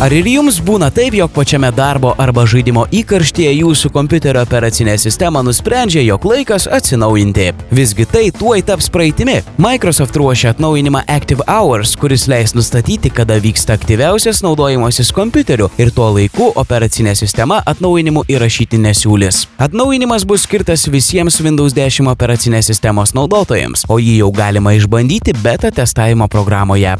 Ar ir jums būna taip, jog pačiame darbo arba žaidimo įkarštyje jūsų kompiuterio operacinė sistema nusprendžia, jog laikas atsinaujinti? Visgi tai tuoj taps praeitimi. Microsoft ruošia atnaujinimą Active Hours, kuris leis nustatyti, kada vyksta aktyviausias naudojimasis kompiuteriu ir tuo laiku operacinė sistema atnaujinimų įrašyti nesiūlys. Atnaujinimas bus skirtas visiems Windows 10 operacinės sistemos naudotojams, o jį jau galima išbandyti beta testavimo programoje.